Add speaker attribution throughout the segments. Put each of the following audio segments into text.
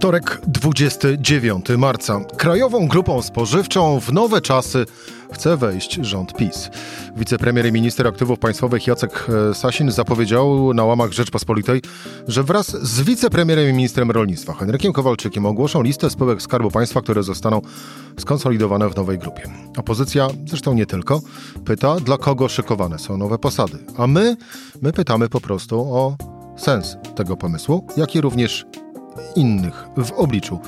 Speaker 1: Wtorek, 29 marca. Krajową grupą spożywczą w nowe czasy chce wejść rząd PiS. Wicepremier i minister aktywów państwowych Jacek e, Sasin zapowiedział na łamach Rzeczpospolitej, że wraz z wicepremierem i ministrem rolnictwa Henrykiem Kowalczykiem ogłoszą listę spółek Skarbu Państwa, które zostaną skonsolidowane w nowej grupie. Opozycja, zresztą nie tylko, pyta, dla kogo szykowane są nowe posady. A my, my pytamy po prostu o sens tego pomysłu, jak i również innych w obliczu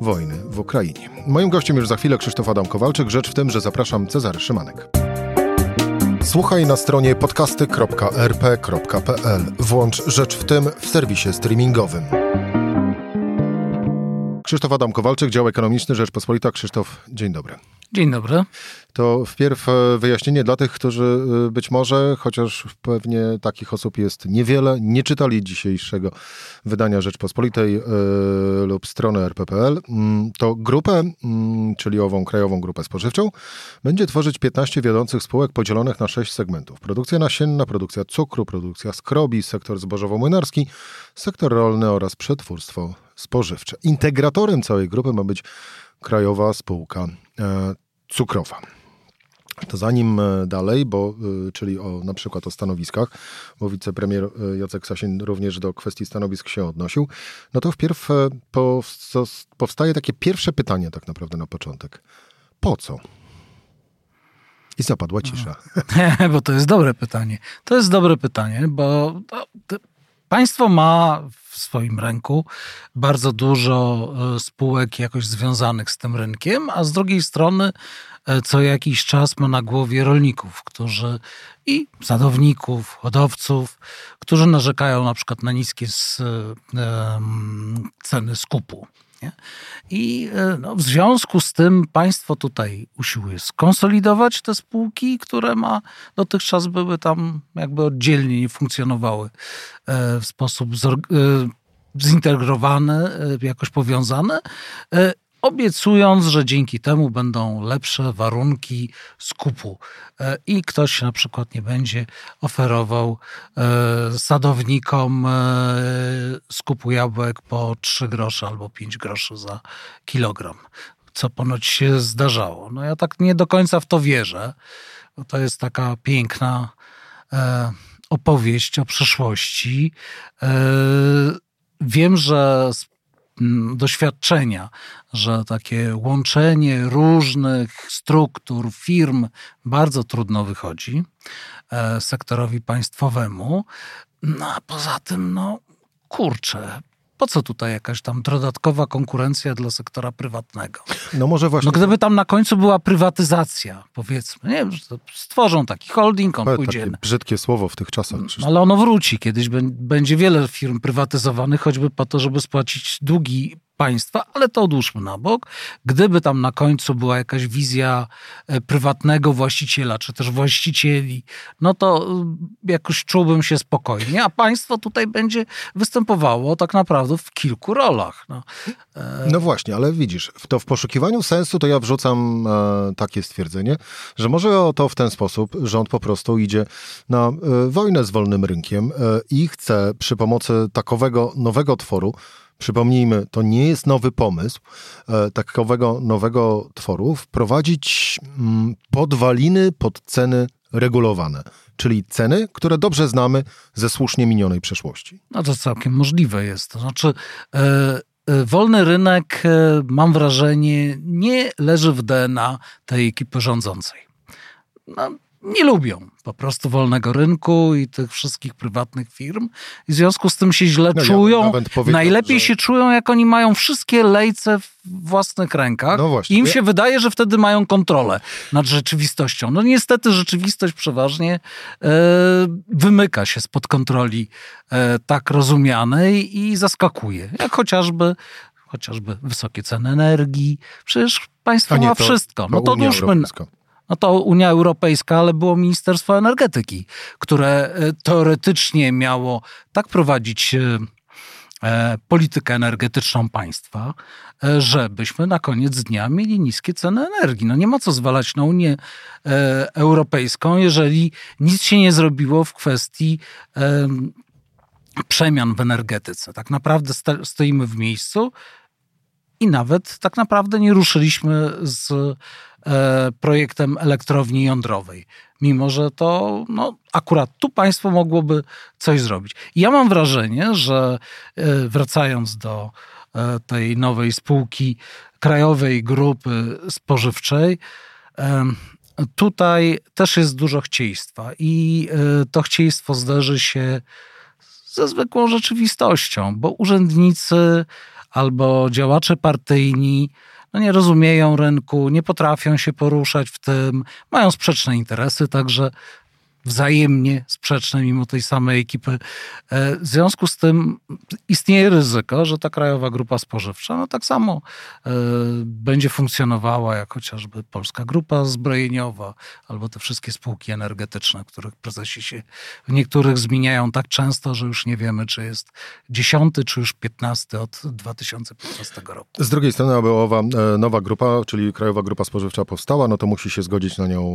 Speaker 1: wojny w Ukrainie. Moim gościem już za chwilę Krzysztof Adam Kowalczyk. Rzecz w tym, że zapraszam Cezary Szymanek. Słuchaj na stronie podcasty.rp.pl. Włącz Rzecz w tym w serwisie streamingowym. Krzysztof Adam Kowalczyk, dział ekonomiczny Rzeczpospolita. Krzysztof, dzień dobry.
Speaker 2: Dzień dobry.
Speaker 1: To wpierw e, wyjaśnienie dla tych, którzy e, być może, chociaż pewnie takich osób jest niewiele, nie czytali dzisiejszego wydania Rzeczpospolitej yy, lub strony rp.pl. Mm, to grupę, yy, czyli ową krajową grupę spożywczą, będzie tworzyć 15 wiodących spółek podzielonych na 6 segmentów. Produkcja nasienna, produkcja cukru, produkcja skrobi, sektor zbożowo-młynarski, sektor rolny oraz przetwórstwo spożywcze. Integratorem całej grupy ma być krajowa spółka cukrowa. To zanim e, dalej, bo, e, czyli o, na przykład o stanowiskach, bo wicepremier e, Jacek Sasin również do kwestii stanowisk się odnosił, no to wpierw powstaje takie pierwsze pytanie tak naprawdę na początek. Po co? I zapadła cisza.
Speaker 2: bo to jest dobre pytanie. To jest dobre pytanie, bo państwo ma w swoim ręku bardzo dużo spółek jakoś związanych z tym rynkiem, a z drugiej strony E, co jakiś czas ma na głowie rolników, którzy i sadowników, hodowców, którzy narzekają na przykład na niskie z, e, ceny skupu. Nie? I e, no, w związku z tym państwo tutaj usiłuje skonsolidować te spółki, które ma dotychczas były tam jakby oddzielnie nie funkcjonowały w sposób zintegrowany, jakoś powiązane obiecując, że dzięki temu będą lepsze warunki skupu e, i ktoś na przykład nie będzie oferował e, sadownikom e, skupu jabłek po 3 grosze albo 5 groszy za kilogram, co ponoć się zdarzało. No ja tak nie do końca w to wierzę, to jest taka piękna opowieść o przeszłości. Wiem, że doświadczenia, że takie łączenie różnych struktur, firm bardzo trudno wychodzi e, sektorowi państwowemu. No a poza tym, no kurczę, po co tutaj jakaś tam dodatkowa konkurencja dla sektora prywatnego?
Speaker 1: No może właśnie.
Speaker 2: No gdyby tam na końcu była prywatyzacja, powiedzmy, nie wiem, stworzą taki holding, on pójdzie. Takie
Speaker 1: brzydkie słowo w tych czasach.
Speaker 2: No, ale ono wróci kiedyś, będzie wiele firm prywatyzowanych, choćby po to, żeby spłacić długi państwa, ale to odłóżmy na bok. Gdyby tam na końcu była jakaś wizja e, prywatnego właściciela, czy też właścicieli, no to e, jakoś czułbym się spokojnie, a państwo tutaj będzie występowało tak naprawdę w kilku rolach. No,
Speaker 1: e... no właśnie, ale widzisz, to w poszukiwaniu sensu to ja wrzucam e, takie stwierdzenie, że może to w ten sposób rząd po prostu idzie na wojnę z wolnym rynkiem i chce przy pomocy takowego nowego tworu przypomnijmy, to nie jest nowy pomysł e, takowego nowego tworu, wprowadzić mm, podwaliny pod ceny regulowane, czyli ceny, które dobrze znamy ze słusznie minionej przeszłości.
Speaker 2: No to całkiem możliwe jest. To znaczy, e, e, wolny rynek, mam wrażenie, nie leży w DNA tej ekipy rządzącej. No, nie lubią po prostu wolnego rynku i tych wszystkich prywatnych firm. I w związku z tym się źle no, czują. Ja Najlepiej że... się czują, jak oni mają wszystkie lejce w własnych rękach. No właśnie, Im się ja... wydaje, że wtedy mają kontrolę nad rzeczywistością. No niestety rzeczywistość przeważnie e, wymyka się spod kontroli e, tak rozumianej i zaskakuje. Jak chociażby chociażby wysokie ceny energii. Przecież państwo nie, ma to, wszystko. No to odłóżmy, no to Unia Europejska, ale było Ministerstwo Energetyki, które e, teoretycznie miało tak prowadzić e, e, politykę energetyczną państwa, żebyśmy na koniec dnia mieli niskie ceny energii. No nie ma co zwalać na Unię Europejską, jeżeli nic się nie zrobiło w kwestii przemian w energetyce. Tak naprawdę stoimy w miejscu i nawet tak naprawdę nie ruszyliśmy z projektem elektrowni jądrowej. Mimo, że to no, akurat tu państwo mogłoby coś zrobić. Ja mam wrażenie, że e, wracając do e, tej nowej spółki krajowej grupy spożywczej, tutaj też jest dużo chcieństwa i to chcieństwo zderzy się ze zwykłą rzeczywistością, bo urzędnicy albo działacze partyjni no nie rozumieją rynku, nie potrafią się poruszać w tym, mają sprzeczne interesy, także wzajemnie sprzeczne mimo tej samej ekipy. E, w związku z tym istnieje ryzyko, że ta krajowa grupa spożywcza no tak samo e, będzie funkcjonowała jak chociażby Polska Grupa Zbrojeniowa albo te wszystkie spółki energetyczne, których prezesi się w niektórych zmieniają tak często, że już nie wiemy, czy jest dziesiąty, czy już piętnasty od 2015 roku.
Speaker 1: Z drugiej strony, aby owa e, nowa grupa, czyli Krajowa Grupa Spożywcza powstała, no to musi się zgodzić na nią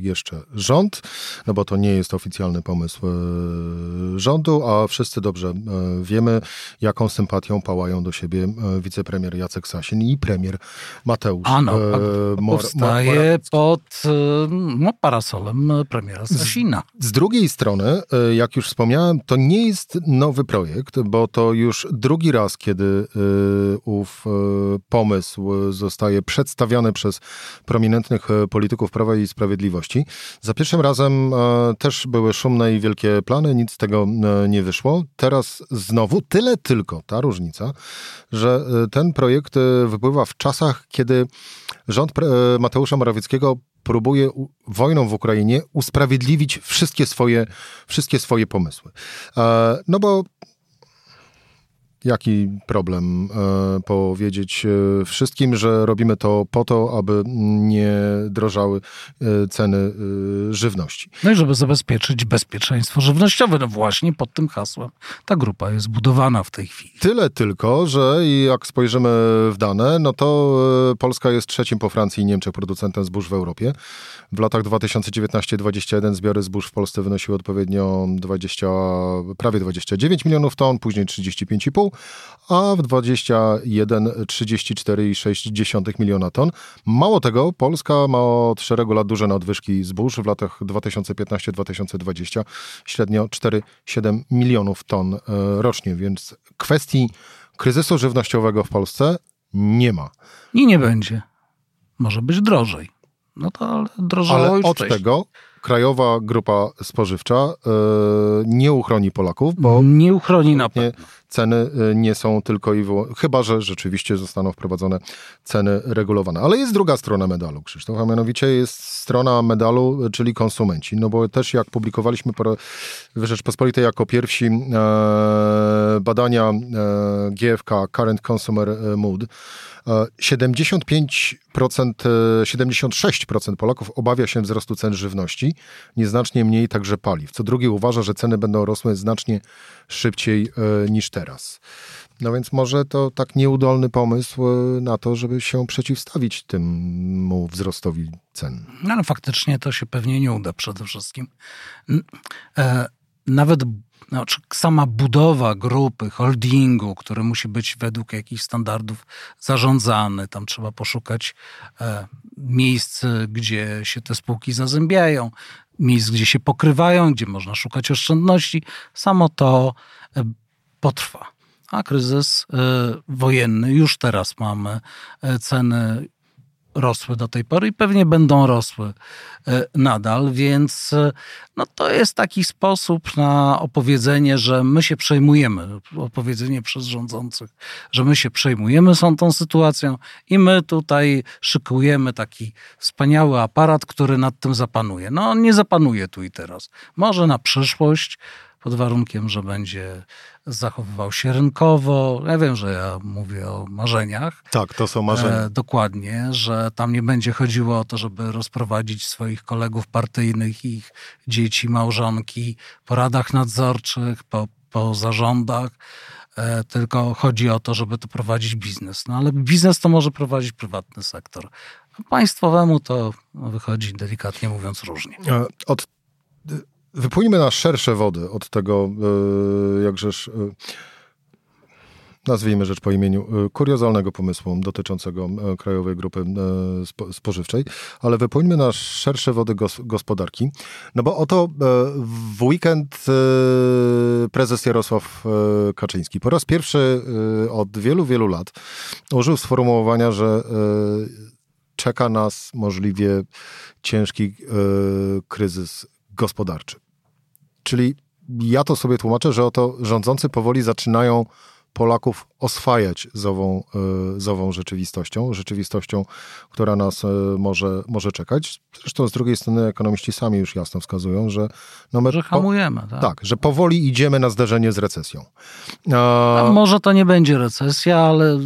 Speaker 1: jeszcze rząd, no bo bo to nie jest oficjalny pomysł e, rządu, a wszyscy dobrze e, wiemy, jaką sympatią pałają do siebie e, wicepremier Jacek Sasin i premier Mateusz
Speaker 2: Ano, Mor powstaje pod no, parasolem premiera Sasina.
Speaker 1: Z, z drugiej strony, jak już wspomniałem, to nie jest nowy projekt, bo to już drugi raz, kiedy ów pomysł zostaje przedstawiany przez prominentnych polityków Prawa i Sprawiedliwości. Za pierwszym razem też były szumne i wielkie plany, nic z tego e, nie wyszło. Teraz znowu tyle tylko ta różnica, że e, ten projekt e, wypływa w czasach, kiedy rząd Mateusza Morawieckiego próbuje wojną w Ukrainie usprawiedliwić wszystkie swoje, wszystkie swoje pomysły. No bo jaki problem e, powiedzieć e, wszystkim, że robimy to po to, aby nie drożały e, ceny żywności.
Speaker 2: No i żeby zabezpieczyć bezpieczeństwo żywnościowe. No właśnie pod tym hasłem ta grupa jest budowana w tej chwili.
Speaker 1: Tyle tylko, że jak spojrzymy w dane, no to Polska jest trzecim po Francji i Niemczech producentem zbóż w Europie. W latach 2019-2021 zbiory zbóż w Polsce wynosiły odpowiednio 20, prawie 29 milionów ton, później 35,5, a w 21 34,6 miliona ton. Mało tego, Polska ma od szeregu lat duże nadwyżki zbóż. W latach 2015-2020 średnio 4,7 milionów ton e, rocznie, więc kwestii kryzysu żywnościowego w Polsce nie ma.
Speaker 2: I nie będzie. Może być drożej. No to ale drożało
Speaker 1: Ale od wcześniej. tego Krajowa Grupa Spożywcza e, nie uchroni Polaków, bo
Speaker 2: nie uchroni na pewno.
Speaker 1: Ceny e, nie są tylko i wyłącznie, chyba że rzeczywiście zostaną wprowadzone ceny regulowane. Ale jest druga strona medalu, Krzysztof, a mianowicie jest strona medalu, czyli konsumenci. No bo też jak publikowaliśmy w Rzeczpospolitej jako pierwsi e, badania GFK, Current Consumer Mood, 75%, 76% Polaków obawia się wzrostu cen żywności, nieznacznie mniej także paliw. Co drugie uważa, że ceny będą rosły znacznie szybciej e, niż teraz. No więc może to tak nieudolny pomysł e, na to, żeby się przeciwstawić temu wzrostowi cen.
Speaker 2: No, ale faktycznie to się pewnie nie uda przede wszystkim. E, nawet znaczy, sama budowa grupy, holdingu, który musi być według jakichś standardów zarządzany, tam trzeba poszukać e, miejsc, gdzie się te spółki zazębiają, miejsc, gdzie się pokrywają, gdzie można szukać oszczędności. Samo to e, potrwa. A kryzys e, wojenny, już teraz mamy e, ceny rosły do tej pory i pewnie będą rosły e, nadal, więc e, no to jest taki sposób na opowiedzenie, że my się przejmujemy, opowiedzenie przez rządzących, że my się przejmujemy są tą sytuacją i my tutaj szykujemy taki wspaniały aparat, który nad tym zapanuje. No on nie zapanuje tu i teraz. Może na przyszłość pod warunkiem, że będzie zachowywał się rynkowo. Ja wiem, że ja mówię o marzeniach.
Speaker 1: Tak, to są marzenia.
Speaker 2: E, dokładnie, że tam nie będzie chodziło o to, żeby rozprowadzić swoich kolegów partyjnych, ich dzieci, małżonki po radach nadzorczych, po, po zarządach, e, tylko chodzi o to, żeby to prowadzić biznes. No ale biznes to może prowadzić prywatny sektor. A państwowemu to wychodzi delikatnie mówiąc różnie.
Speaker 1: Od, wypłyńmy na szersze wody od tego, jakżeż nazwijmy rzecz po imieniu, y, kuriozalnego pomysłu dotyczącego e, Krajowej Grupy e, Spożywczej, ale wypłyńmy na szersze wody gospodarki. No bo oto e, w weekend prezes Jarosław Kaczyński po raz pierwszy od wielu, wielu lat użył sformułowania, że czeka nas możliwie ciężki kryzys gospodarczy. Czyli ja to sobie tłumaczę, że oto rządzący powoli zaczynają Polaków oswajać z ową, e, z ową rzeczywistością, rzeczywistością, która nas e, może, może czekać. Zresztą z drugiej strony ekonomiści sami już jasno wskazują, że...
Speaker 2: No my że hamujemy,
Speaker 1: tak? Tak, że powoli idziemy na zderzenie z recesją.
Speaker 2: A... może to nie będzie recesja, ale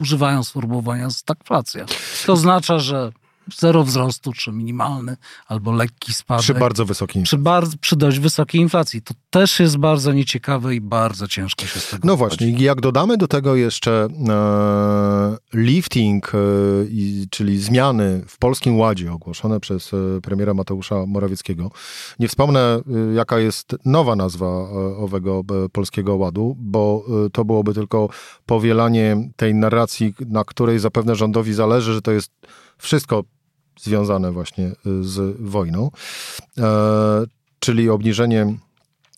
Speaker 2: używają sformułowania stagflacja. To oznacza, że zero wzrostu, czy minimalny, albo lekki spadek.
Speaker 1: Przy bardzo wysokiej
Speaker 2: inflacji. Przy, bardzo, przy dość wysokiej inflacji. To też jest bardzo nieciekawe i bardzo ciężko się z tego
Speaker 1: No właśnie, jak dodamy do tego jeszcze e, lifting, e, czyli zmiany w Polskim Ładzie ogłoszone przez e, premiera Mateusza Morawieckiego. Nie wspomnę, e, jaka jest nowa nazwa e, owego Polskiego Ładu, bo to byłoby tylko powielanie tej narracji, na której zapewne rządowi zależy, że to jest wszystko związane właśnie y, z wojną, e, czyli obniżenie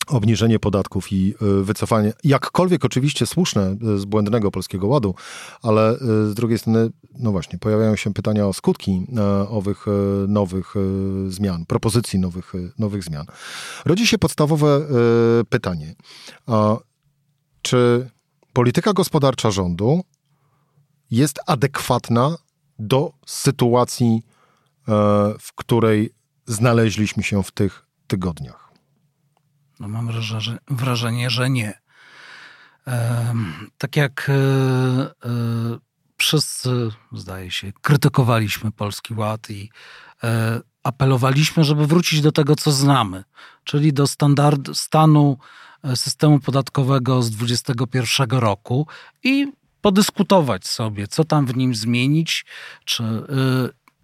Speaker 1: obniżenie podatków i y, wycofanie, jakkolwiek oczywiście słuszne y, z błędnego Polskiego Ładu, ale z drugiej strony, no właśnie, pojawiają się pytania o skutki e, owych nowych zmian, propozycji nowych, nowych zmian. Rodzi się podstawowe pytanie, czy polityka gospodarcza rządu jest adekwatna do sytuacji E, w której znaleźliśmy się w tych tygodniach?
Speaker 2: No mam wrażenie, że nie. Tak jak e, e, wszyscy, zdaje się, krytykowaliśmy Polski Ład i apelowaliśmy, żeby wrócić do tego, co znamy, czyli do standardu stanu systemu podatkowego z 2021 roku i podyskutować sobie, co tam w nim zmienić, czy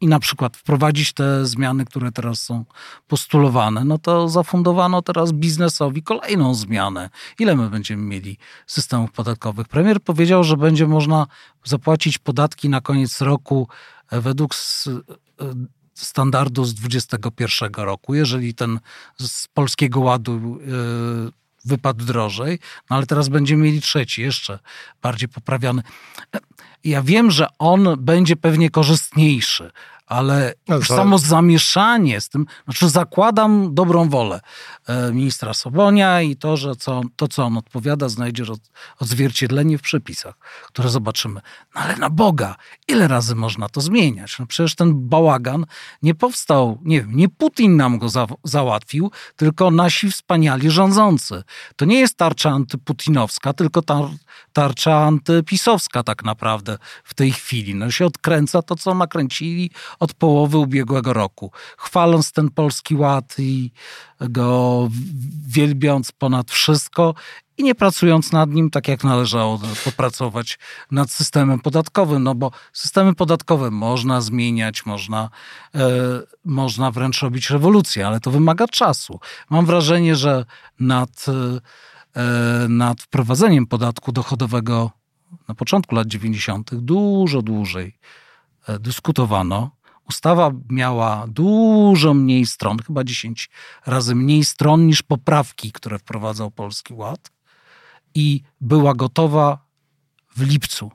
Speaker 2: i na przykład wprowadzić te zmiany, które teraz są postulowane, no to zafundowano teraz biznesowi kolejną zmianę. Ile my będziemy mieli systemów podatkowych? Premier powiedział, że będzie można zapłacić podatki na koniec roku e, według e, standardu z 2021 roku. Jeżeli ten z Polskiego Ładu e, wypadł drożej, no ale teraz będziemy mieli trzeci, jeszcze bardziej poprawiony. Ja wiem, że on będzie pewnie korzystniejszy, ale no, już samo zamieszanie z tym, znaczy zakładam dobrą wolę e, ministra Sobonia i to, że co, to, co on odpowiada, znajdzie odzwierciedlenie w przepisach, które zobaczymy. No ale na Boga, ile razy można to zmieniać? No przecież ten bałagan nie powstał, nie wiem, nie Putin nam go za, załatwił, tylko nasi wspaniali rządzący. To nie jest tarcza antyputinowska, tylko tar, tarcza antypisowska tak naprawdę w tej chwili. No się odkręca to, co nakręcili od połowy ubiegłego roku. Chwaląc ten polski ład i go wielbiąc ponad wszystko i nie pracując nad nim tak, jak należało popracować nad systemem podatkowym, no bo systemy podatkowe można zmieniać, można, e, można wręcz robić rewolucję, ale to wymaga czasu. Mam wrażenie, że nad, e, nad wprowadzeniem podatku dochodowego na początku lat 90. dużo dłużej dyskutowano. Ustawa miała dużo mniej stron, chyba 10 razy mniej stron niż poprawki, które wprowadzał Polski Ład i była gotowa w lipcu.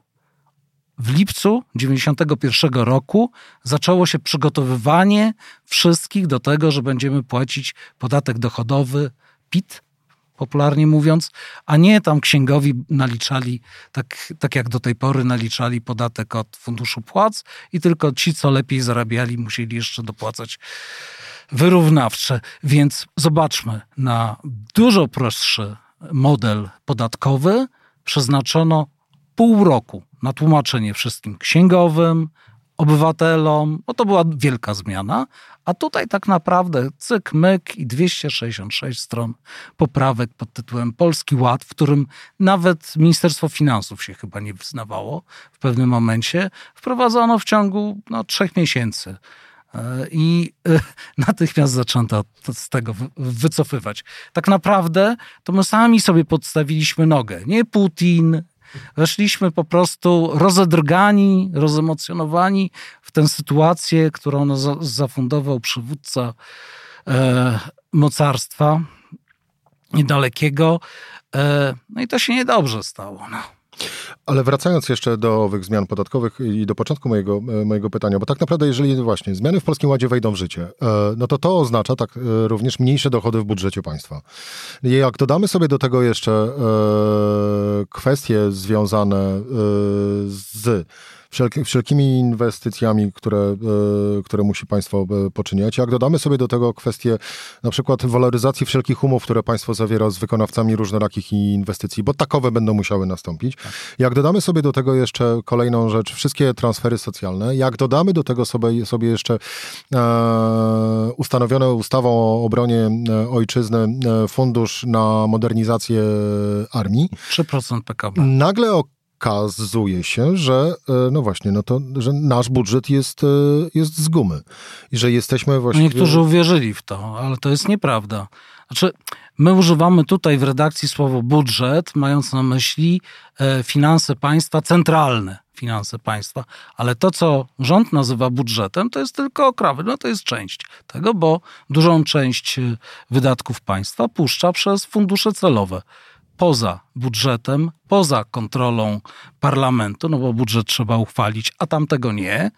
Speaker 2: W lipcu 91 roku zaczęło się przygotowywanie wszystkich do tego, że będziemy płacić podatek dochodowy PIT popularnie mówiąc, a nie tam księgowi naliczali, tak, tak jak do tej pory naliczali podatek od funduszu płac i tylko ci, co lepiej zarabiali, musieli jeszcze dopłacać wyrównawcze. Więc zobaczmy, na dużo prostszy model podatkowy przeznaczono pół roku na tłumaczenie wszystkim księgowym, obywatelom, bo to była wielka zmiana, a tutaj tak naprawdę cyk, myk i 266 stron poprawek pod tytułem Polski Ład, w którym nawet Ministerstwo Finansów się chyba nie wyznawało w pewnym momencie, wprowadzono w ciągu no, trzech miesięcy. E, I e, natychmiast zaczęto z tego wycofywać. Tak naprawdę to my sami sobie podstawiliśmy nogę. Nie Putin, Weszliśmy po prostu rozedrgani, rozemocjonowani w tę sytuację, którą no zafundował przywódca e, mocarstwa niedalekiego. E, no i to się niedobrze stało. No.
Speaker 1: Ale wracając jeszcze do owych zmian podatkowych i do początku mojego, e, mojego pytania, bo tak naprawdę jeżeli właśnie zmiany w Polskim Ładzie wejdą w życie, e, no to to oznacza tak e, również mniejsze dochody w budżecie państwa. Jak dodamy sobie do tego jeszcze kwestie związane z wszelki, wszelkimi inwestycjami, które, e, które musi państwo e, poczyniać. Jak dodamy sobie do tego kwestię na przykład waloryzacji wszelkich umów, które państwo zawiera z wykonawcami różnorakich inwestycji, bo takowe będą musiały nastąpić. Tak. Jak dodamy sobie do tego jeszcze kolejną rzecz, wszystkie transfery socjalne, jak dodamy do tego sobie, sobie jeszcze e, ustanowione ustawą o obronie e, ojczyzny fundusz na modernizację armii.
Speaker 2: 3% PKB.
Speaker 1: Nagle o okazuje się, że e, no właśnie, no to, że nasz budżet jest, e, jest z gumy i że jesteśmy właśnie.
Speaker 2: No niektórzy uwierzyli w to, ale to jest nieprawda. Znaczy, my używamy tutaj w redakcji słowo budżet, mając na myśli e, finanse państwa centralne, finanse państwa, ale to, co rząd nazywa budżetem, to jest tylko okrawy, no to jest część tego, bo dużą część wydatków państwa puszcza przez fundusze celowe poza budżetem, poza kontrolą parlamentu, no bo budżet trzeba uchwalić, a tamtego nie.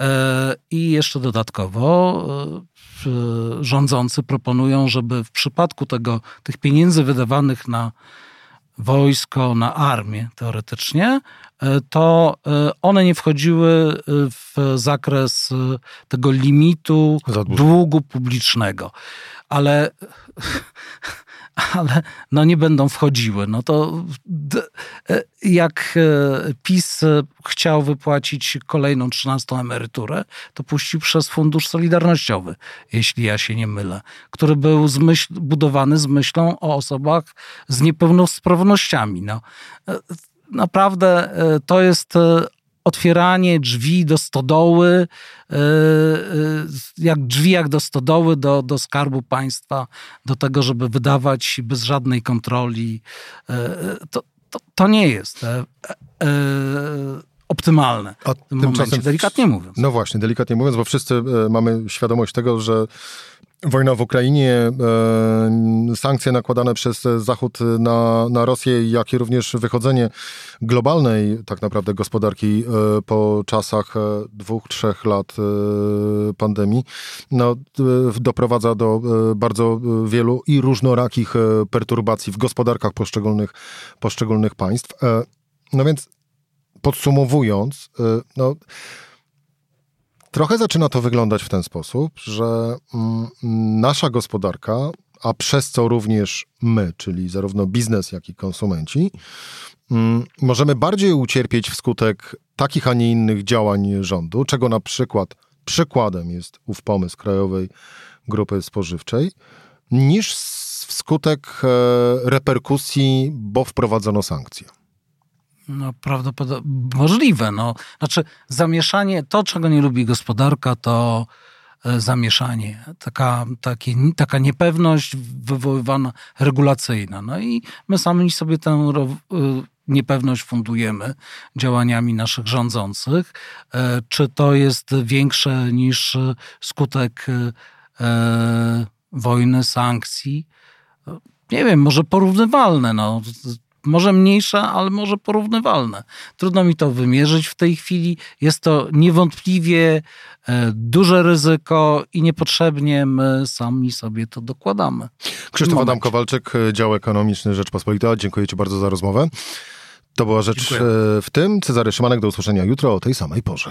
Speaker 2: E, I jeszcze dodatkowo e, rządzący proponują, żeby w przypadku tego, tych pieniędzy wydawanych na wojsko, na armię teoretycznie, e, to one nie wchodziły w zakres tego limitu długu publicznego. Ale ale no nie będą wchodziły. No to e, jak e, PiS chciał wypłacić kolejną 13 emeryturę, to puścił przez Fundusz Solidarnościowy, jeśli ja się nie mylę, który był z myśl, budowany z myślą o osobach z niepełnosprawnościami. No, e, naprawdę to jest otwieranie drzwi do stodoły, e, e, jak drzwi jak do stodoły, do, do skarbu państwa, do tego, żeby wydawać bez żadnej kontroli. E, to, to, to nie jest optymalne A w tym momencie, delikatnie mówiąc.
Speaker 1: No właśnie, delikatnie mówiąc, bo wszyscy mamy świadomość tego, że Wojna w Ukrainie, e, sankcje nakładane przez Zachód na, na Rosję, jak i również wychodzenie globalnej tak naprawdę gospodarki e, po czasach e, dwóch, trzech lat pandemii, no, doprowadza do bardzo wielu i różnorakich perturbacji w gospodarkach poszczególnych, poszczególnych państw. No więc podsumowując, no, Trochę zaczyna to wyglądać w ten sposób, że mm, nasza gospodarka, a przez co również my, czyli zarówno biznes, jak i konsumenci, mm, możemy bardziej ucierpieć wskutek takich, a nie innych działań rządu, czego na przykład przykładem jest ów pomysł Krajowej Grupy Spożywczej, niż wskutek e, reperkusji, bo wprowadzono sankcje.
Speaker 2: No, prawdopodobnie możliwe. No. Znaczy, zamieszanie, to czego nie lubi gospodarka, to e, zamieszanie, taka, takie, taka niepewność wywoływana regulacyjna. No i my sami sobie tę e, niepewność fundujemy działaniami naszych rządzących. E, czy to jest większe niż skutek wojny, sankcji? Nie wiem, może porównywalne. No może mniejsze, ale może porównywalne. Trudno mi to wymierzyć w tej chwili. Jest to niewątpliwie e, duże ryzyko i niepotrzebnie my sami sobie to dokładamy.
Speaker 1: Krzysztof Adam Kowalczyk, dział ekonomiczny Rzeczpospolita. Dziękuję Ci bardzo za rozmowę. To była rzecz Dziękuję. E, w tym. Cezary Szymanek, do usłyszenia jutro o tej samej porze.